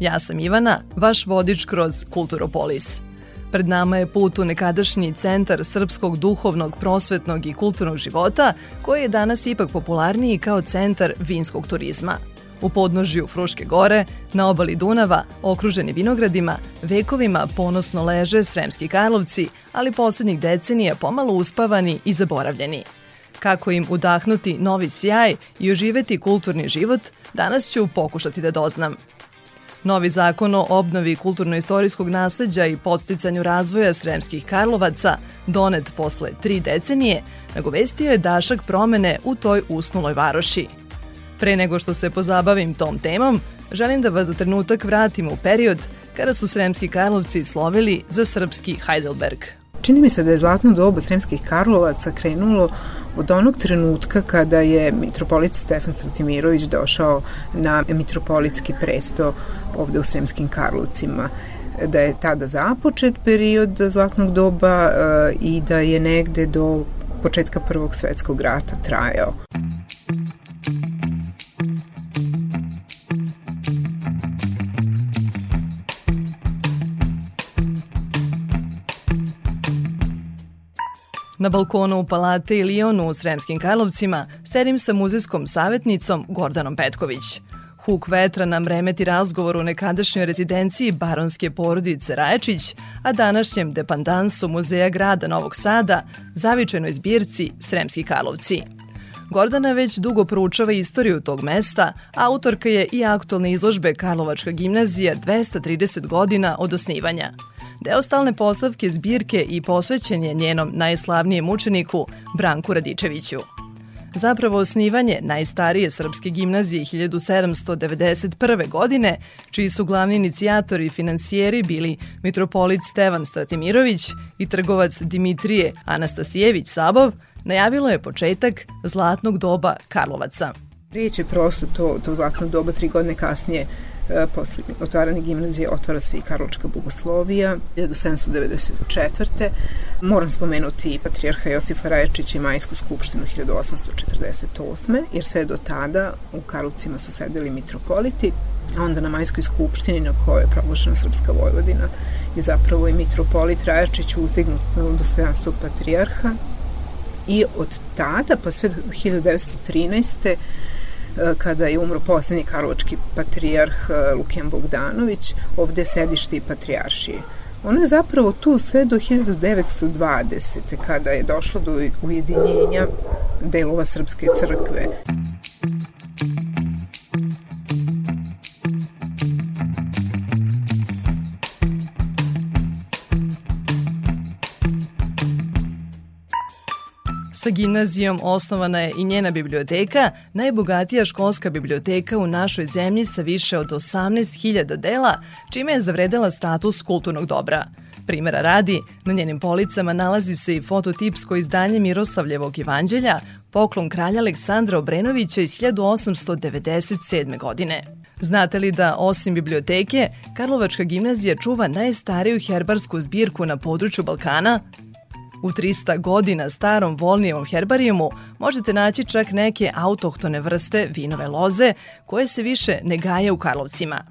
Ja sam Ivana, vaš vodič kroz Kulturopolis. Pred nama je put u nekadašnji centar srpskog duhovnog, prosvetnog i kulturnog života, koji je danas ipak popularniji kao centar vinskog turizma. U podnožju Fruške gore, na obali Dunava, okruženi vinogradima, vekovima ponosno leže Sremski Karlovci, ali poslednjih decenija pomalo uspavani i zaboravljeni. Kako im udahnuti novi sjaj i oživeti kulturni život, danas ću pokušati da doznam – Novi zakon o obnovi kulturno-istorijskog nasleđa i podsticanju razvoja Sremskih Karlovaca, donet posle tri decenije, nagovestio je dašak promene u toj usnuloj varoši. Pre nego što se pozabavim tom temom, želim da vas za trenutak vratim u period kada su Sremski Karlovci slovili za srpski Heidelberg. Čini mi se da je zlatno doba Sremskih Karlovaca krenulo od onog trenutka kada je mitropolit Stefan Stratimirović došao na mitropolitski presto ovde u Sremskim Karlovcima da je tada započet period zlatnog doba e, i da je negde do početka Prvog svetskog rata trajao. Na balkonu u Palate i u Sremskim Karlovcima sedim sa muzejskom savjetnicom Gordanom Petković. Huk vetra nam remeti razgovor u nekadašnjoj rezidenciji baronske porodice Raječić, a današnjem depandansu Muzeja grada Novog Sada, zavičenoj zbirci Sremski Karlovci. Gordana već dugo proučava istoriju tog mesta, autorka je i aktualne izložbe Karlovačka gimnazija 230 godina od osnivanja – Deo stalne postavke zbirke i posvećen je njenom najslavnijem učeniku Branku Radičeviću. Zapravo osnivanje najstarije srpske gimnazije 1791. godine, čiji su glavni inicijatori i finansijeri bili mitropolit Stevan Stratimirović i trgovac Dimitrije Anastasijević Sabov, najavilo je početak zlatnog doba Karlovaca. Riječ je prosto to, to zlatno doba tri godine kasnije posle otvarane gimnazije otvara se i Karločka bogoslovija 1794. Moram spomenuti i patrijarha Josifa Rajačića i Majsku skupštinu 1848. jer sve do tada u Karlovcima su sedeli mitropoliti, a onda na Majskoj skupštini na kojoj je proglašena Srpska Vojvodina je zapravo i mitropolit Rajačić uzdignut na dostojanstvo patrijarha i od tada pa sve do 1913 E, kada je umro poslednji karlovački patrijarh e, Lukijan Bogdanović, ovde sedište i patrijaršije. Ono je zapravo tu sve do 1920. kada je došlo do ujedinjenja delova Srpske crkve. Sa gimnazijom osnovana je i njena biblioteka, najbogatija školska biblioteka u našoj zemlji sa više od 18.000 dela, čime je zavredela status kulturnog dobra. Primera radi, na njenim policama nalazi se i fototipsko izdanje Miroslavljevog evanđelja, poklon kralja Aleksandra Obrenovića iz 1897. godine. Znate li da, osim biblioteke, Karlovačka gimnazija čuva najstariju herbarsku zbirku na području Balkana, U 300 godina starom volnijevom herbarijumu možete naći čak neke autohtone vrste vinove loze koje se više ne gaje u Karlovcima.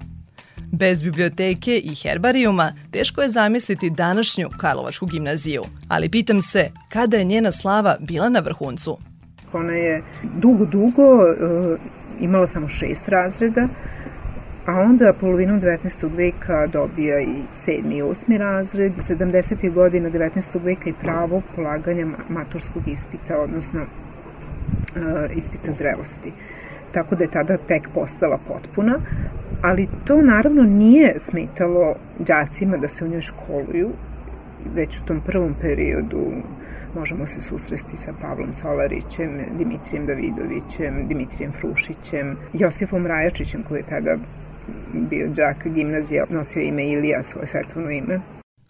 Bez biblioteke i herbarijuma teško je zamisliti današnju Karlovačku gimnaziju, ali pitam se kada je njena slava bila na vrhuncu. Ona je dugo, dugo uh, imala samo šest razreda, a onda polovinom 19. veka dobija i 7. i 8. razred, 70. godina 19. veka i pravo polaganja maturskog ispita, odnosno uh, ispita zrelosti. Tako da je tada tek postala potpuna, ali to naravno nije smetalo đacima da se u njoj školuju, već u tom prvom periodu možemo se susresti sa Pavlom Solarićem, Dimitrijem Davidovićem, Dimitrijem Frušićem, Josifom Rajačićem koji je tada bio đak gimnazija, nosio ime Ilija, svoje svetovno ime.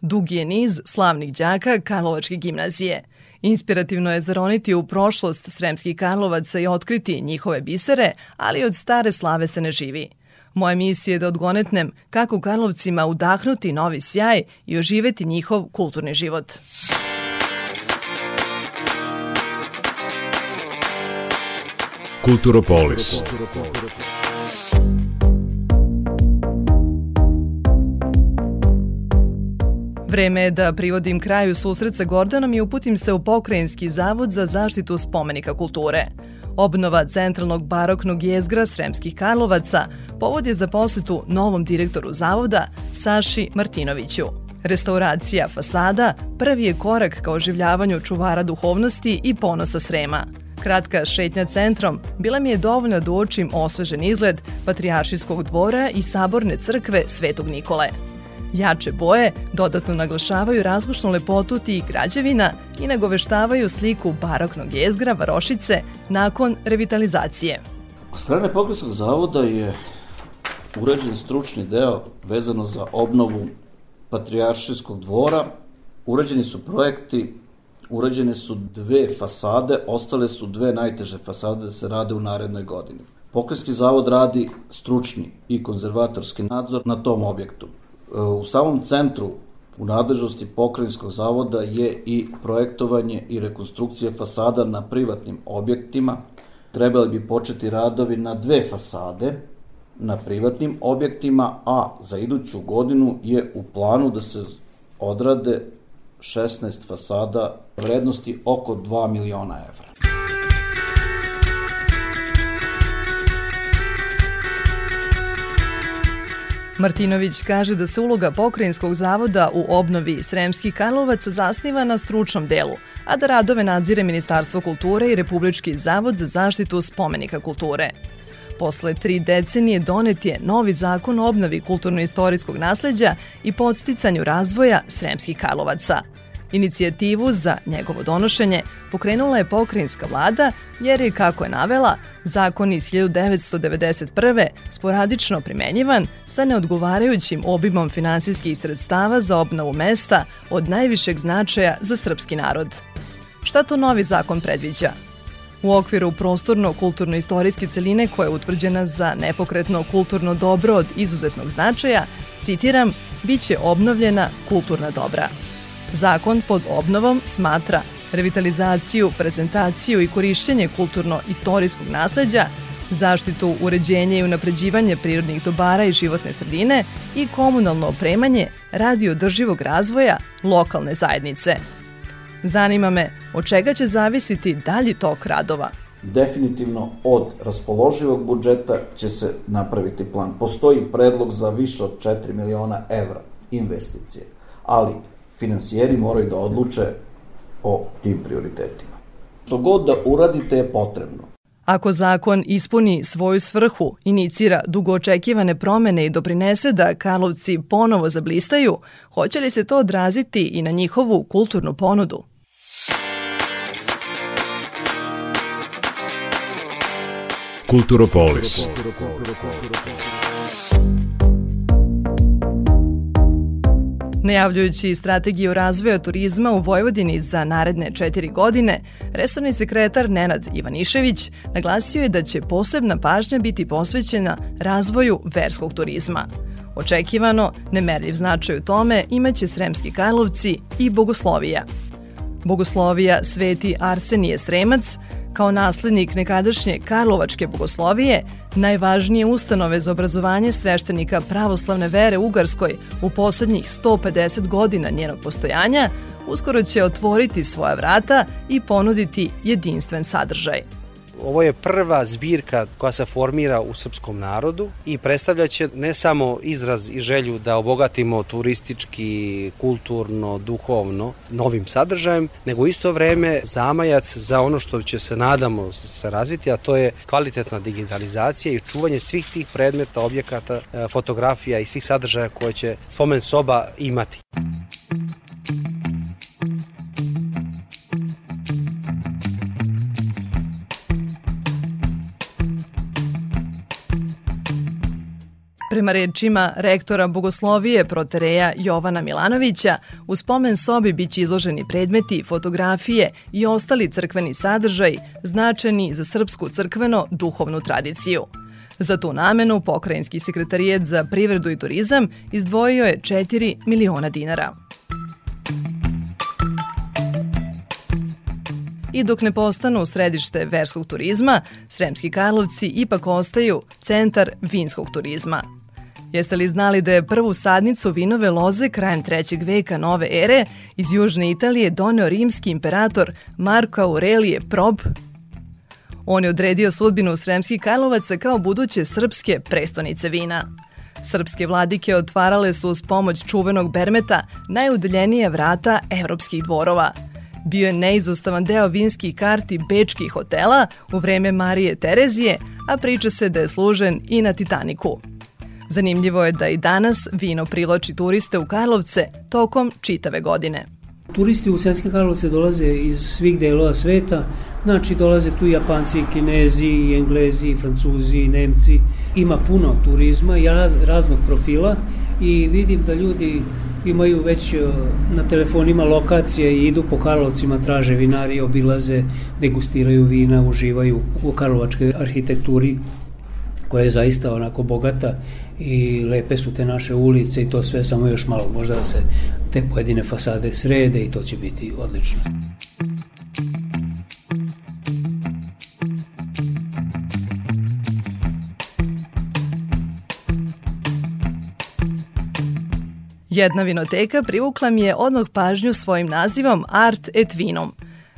Dugi je niz slavnih đaka Karlovačke gimnazije. Inspirativno je zaroniti u prošlost Sremskih Karlovaca i otkriti njihove bisere, ali od stare slave se ne živi. Moja misija je da odgonetnem kako u Karlovcima udahnuti novi sjaj i oživeti njihov kulturni život. Kulturopolis. Vreme je da privodim kraju susret sa Gordanom i uputim se u Pokrajinski zavod za zaštitu spomenika kulture. Obnova centralnog baroknog jezgra Sremskih Karlovaca povod je za posetu novom direktoru zavoda Saši Martinoviću. Restauracija fasada prvi je korak ka oživljavanju čuvara duhovnosti i ponosa Srema. Kratka šetnja centrom bila mi je dovoljna da uočim osvežen izgled Patrijaršijskog dvora i saborne crkve Svetog Nikole. Jače boje dodatno naglašavaju razlušnu lepotu tih građevina i nagoveštavaju sliku baroknog jezgra Varošice nakon revitalizacije. Od strane Pokrenskog zavoda je urađen stručni deo vezano za obnovu Patrijaršijskog dvora. Urađeni su projekti, urađene su dve fasade, ostale su dve najteže fasade da se rade u narednoj godini. Pokrenski zavod radi stručni i konzervatorski nadzor na tom objektu. U samom centru u nadležnosti pokrajinskog zavoda je i projektovanje i rekonstrukcija fasada na privatnim objektima. Trebali bi početi radovi na dve fasade na privatnim objektima, a za iduću godinu je u planu da se odrade 16 fasada vrednosti oko 2 miliona evra. Martinović kaže da se uloga pokrajinskog zavoda u obnovi Sremskih Karlovaca zasniva na stručnom delu, a da radove nadzire Ministarstvo kulture i Republički zavod za zaštitu spomenika kulture. Posle tri decenije donet je novi zakon o obnovi kulturno-istorijskog nasleđa i podsticanju razvoja Sremskih Karlovaca – Inicijativu za njegovo donošenje pokrenula je pokrajinska vlada jer je, kako je navela, zakon iz 1991. sporadično primenjivan sa neodgovarajućim obimom finansijskih sredstava za obnovu mesta od najvišeg značaja za srpski narod. Šta to novi zakon predviđa? U okviru prostorno-kulturno-istorijske celine koja je utvrđena za nepokretno kulturno dobro od izuzetnog značaja, citiram, biće obnovljena kulturna dobra. Zakon pod obnovom smatra revitalizaciju, prezentaciju i korišćenje kulturno-istorijskog nasleđa, zaštitu, uređenje i unapređivanje prirodnih dobara i životne sredine i komunalno opremanje radi održivog razvoja lokalne zajednice. Zanima me od čega će zavisiti dalji tok radova. Definitivno od raspoloživog budžeta će se napraviti plan. Postoji predlog za više od 4 miliona evra investicije, ali finansijeri moraju da odluče o tim prioritetima. Što god da uradite je potrebno. Ako zakon ispuni svoju svrhu, inicira dugoočekivane promene i doprinese da Karlovci ponovo zablistaju, hoće li se to odraziti i na njihovu kulturnu ponudu? Kulturopolis. Najavljujući strategiju razvoja turizma u Vojvodini za naredne četiri godine, resorni sekretar Nenad Ivanišević naglasio je da će posebna pažnja biti posvećena razvoju verskog turizma. Očekivano, nemerljiv značaj u tome imaće Sremski Karlovci i Bogoslovija. Bogoslovija Sveti Arsenije Sremac kao naslednik nekadašnje Karlovačke bogoslovije, najvažnije ustanove za obrazovanje sveštenika pravoslavne vere Ugarskoj u poslednjih 150 godina njenog postojanja, uskoro će otvoriti svoja vrata i ponuditi jedinstven sadržaj. Ovo je prva zbirka koja se formira u srpskom narodu i predstavljaće ne samo izraz i želju da obogatimo turistički, kulturno, duhovno novim sadržajem, nego isto vreme zamajac za ono što će se nadamo se razviti, a to je kvalitetna digitalizacija i čuvanje svih tih predmeta, objekata, e, fotografija i svih sadržaja koje će spomen soba imati. Prema rečima rektora Bogoslovije protereja Jovana Milanovića, u spomen sobi biće izloženi predmeti, fotografije i ostali crkveni sadržaj značeni za srpsku crkveno-duhovnu tradiciju. Za tu namenu Pokrajinski sekretarijet za privredu i turizam izdvojio je 4 miliona dinara. I dok ne postanu središte verskog turizma, Sremski Karlovci ipak ostaju centar vinskog turizma. Jeste li znali da je prvu sadnicu vinove loze krajem 3. veka nove ere iz Južne Italije doneo rimski imperator Marko Aurelije Prob? On je odredio sudbinu Sremskih Karlovaca kao buduće srpske prestonice vina. Srpske vladike otvarale su uz pomoć čuvenog Bermeta najudaljenije vrata evropskih dvorova – bio je neizostavan deo vinskih karti bečkih hotela u vreme Marije Terezije, a priča se da je služen i na Titaniku. Zanimljivo je da i danas vino privlači turiste u Karlovce tokom čitave godine. Turisti u Sremske Karlovce dolaze iz svih delova sveta, znači dolaze tu i Japanci, i Kinezi, i Englezi, i Francuzi, i Nemci. Ima puno turizma i raznog profila i vidim da ljudi imaju već e, na telefonima lokacije i idu po Karlovcima, traže vinari, obilaze, degustiraju vina, uživaju u karlovačkoj arhitekturi koja je zaista onako bogata i lepe su te naše ulice i to sve samo još malo možda da se te pojedine fasade srede i to će biti odlično. Jedna vinoteka privukla mi je odmah pažnju svojim nazivom Art et Vinum.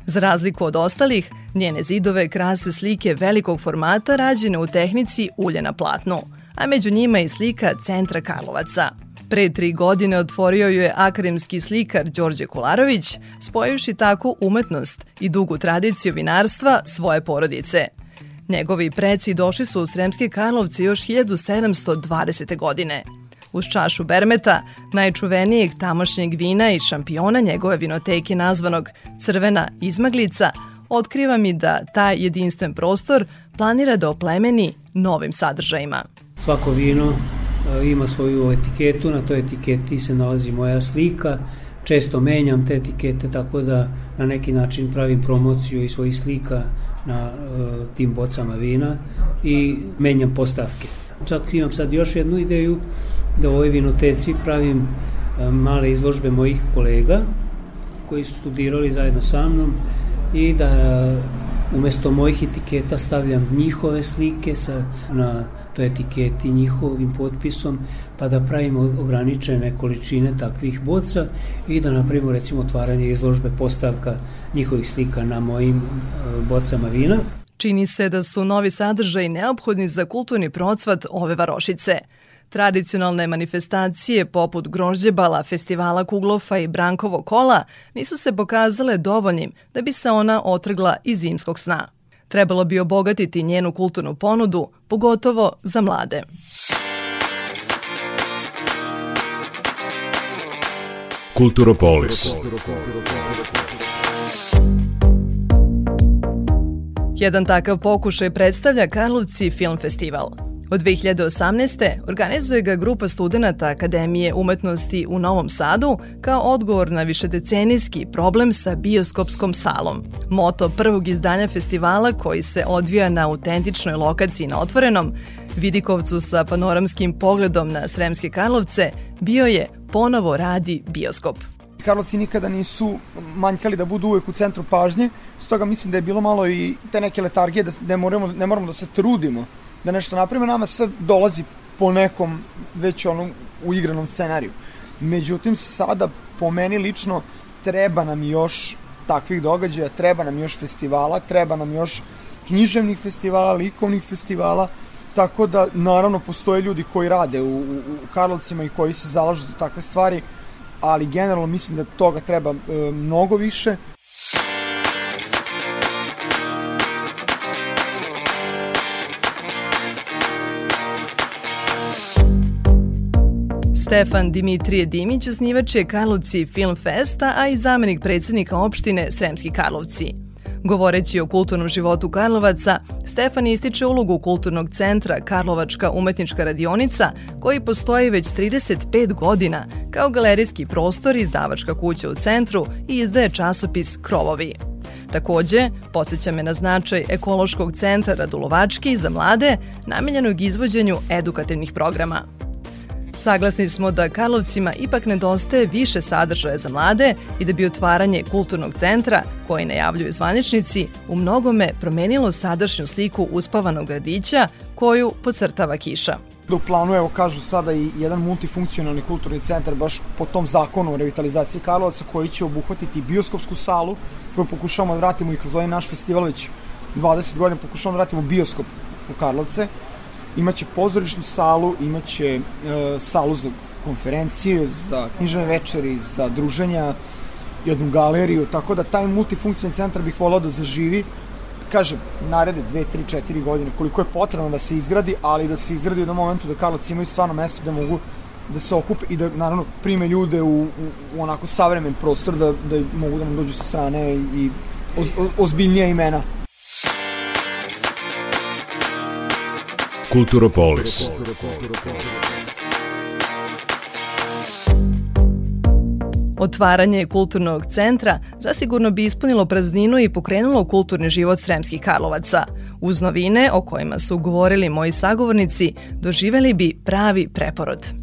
Za razliku od ostalih, njene zidove krase slike velikog formata rađene u tehnici ulje na platnu, a među njima i slika centra Karlovaca. Pre tri godine otvorio ju je akademski slikar Đorđe Kolarović, spojivši tako umetnost i dugu tradiciju vinarstva svoje porodice. Njegovi preci došli su u Sremske Karlovce još 1720. godine – uz čašu Bermeta, najčuvenijeg tamošnjeg vina i šampiona njegove vinoteke nazvanog Crvena izmaglica, otkriva mi da taj jedinstven prostor planira da oplemeni novim sadržajima. Svako vino e, ima svoju etiketu, na toj etiketi se nalazi moja slika, često menjam te etikete tako da na neki način pravim promociju i svojih slika na uh, tim bocama vina i menjam postavke. Čak imam sad još jednu ideju da u ovoj vinoteci pravim e, male izložbe mojih kolega koji su studirali zajedno sa mnom i da umesto mojih etiketa stavljam njihove slike sa, na toj etiketi njihovim potpisom pa da pravimo ograničene količine takvih boca i da napravimo recimo otvaranje izložbe postavka njihovih slika na mojim e, bocama vina. Čini se da su novi sadržaj neophodni za kulturni procvat ove varošice – Tradicionalne manifestacije poput Grožđebala, festivala Kuglofa i Brankovo kola nisu se pokazale dovoljnim da bi se ona otrgla iz zimskog sna. Trebalo bi obogatiti njenu kulturnu ponudu, pogotovo za mlade. Kulturopolis. Jedan takav pokušaj predstavlja Karlovci Film Festival – Od 2018. organizuje ga grupa studenta Akademije umetnosti u Novom Sadu kao odgovor na višedecenijski problem sa bioskopskom salom. Moto prvog izdanja festivala koji se odvija na autentičnoj lokaciji na otvorenom, Vidikovcu sa panoramskim pogledom na Sremske Karlovce, bio je ponovo radi bioskop. Karlovci nikada nisu manjkali da budu uvek u centru pažnje, stoga mislim da je bilo malo i te neke letargije da ne moramo, ne moramo da se trudimo da nešto napravimo, nama sve dolazi po nekom već onom uigranom scenariju. Međutim, sada po meni lično treba nam još takvih događaja, treba nam još festivala, treba nam još književnih festivala, likovnih festivala, tako da naravno postoje ljudi koji rade u, u, u Karlovcima i koji se zalažu za takve stvari, ali generalno mislim da toga treba e, mnogo više. Stefan Dimitrije Dimić osnivač je Karlovci Film Festa, a i zamenik predsednika opštine Sremski Karlovci. Govoreći o kulturnom životu Karlovaca, Stefan ističe ulogu kulturnog centra Karlovačka umetnička radionica, koji postoji već 35 godina kao galerijski prostor izdavačka kuća u centru i izdaje časopis Krovovi. Takođe, podsjeća me na značaj ekološkog centra Radulovački za mlade, namenjenog izvođenju edukativnih programa. Saglasni smo da Karlovcima ipak nedostaje više sadržaja za mlade i da bi otvaranje kulturnog centra, koji najavljuju zvaničnici, u mnogome promenilo sadašnju sliku uspavanog gradića koju podcrtava kiša. Da u planu, evo kažu sada i jedan multifunkcionalni kulturni centar baš po tom zakonu o revitalizaciji Karlovaca koji će obuhvatiti bioskopsku salu koju pokušavamo da vratimo i kroz ovaj naš festival već 20 godina pokušavamo da vratimo bioskop u Karlovce imaće pozorišnu salu, imaće e, salu za konferencije, za knjižne večeri, za druženja, jednu galeriju, tako da taj multifunkcijni centar bih volao da zaživi, kažem, narede 2, 3, 4 godine, koliko je potrebno da se izgradi, ali da se izgradi u jednom momentu da Karlovci imaju stvarno mesto da mogu da se okupe i da naravno prime ljude u, u, u onako savremen prostor da, da mogu da nam dođu sa strane i oz, ozbiljnija imena. Kulturopolis. Otvaranje kulturnog centra zasigurno bi ispunilo prazninu i pokrenulo kulturni život Sremskih Karlovaca. Uz novine o kojima su govorili moji sagovornici, doživeli bi pravi preporod.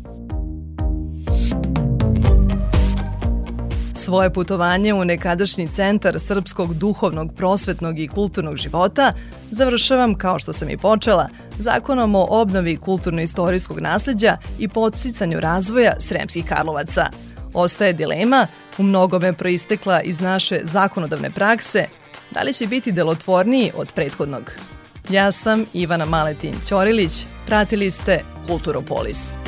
Svoje putovanje u nekadašnji centar srpskog duhovnog, prosvetnog i kulturnog života završavam, kao što sam i počela, zakonom o obnovi kulturno-istorijskog nasleđa i podsticanju razvoja Sremskih Karlovaca. Ostaje dilema, u mnogome proistekla iz naše zakonodavne prakse, da li će biti delotvorniji od prethodnog. Ja sam Ivana Maletin Ćorilić, pratili ste Kulturopolis.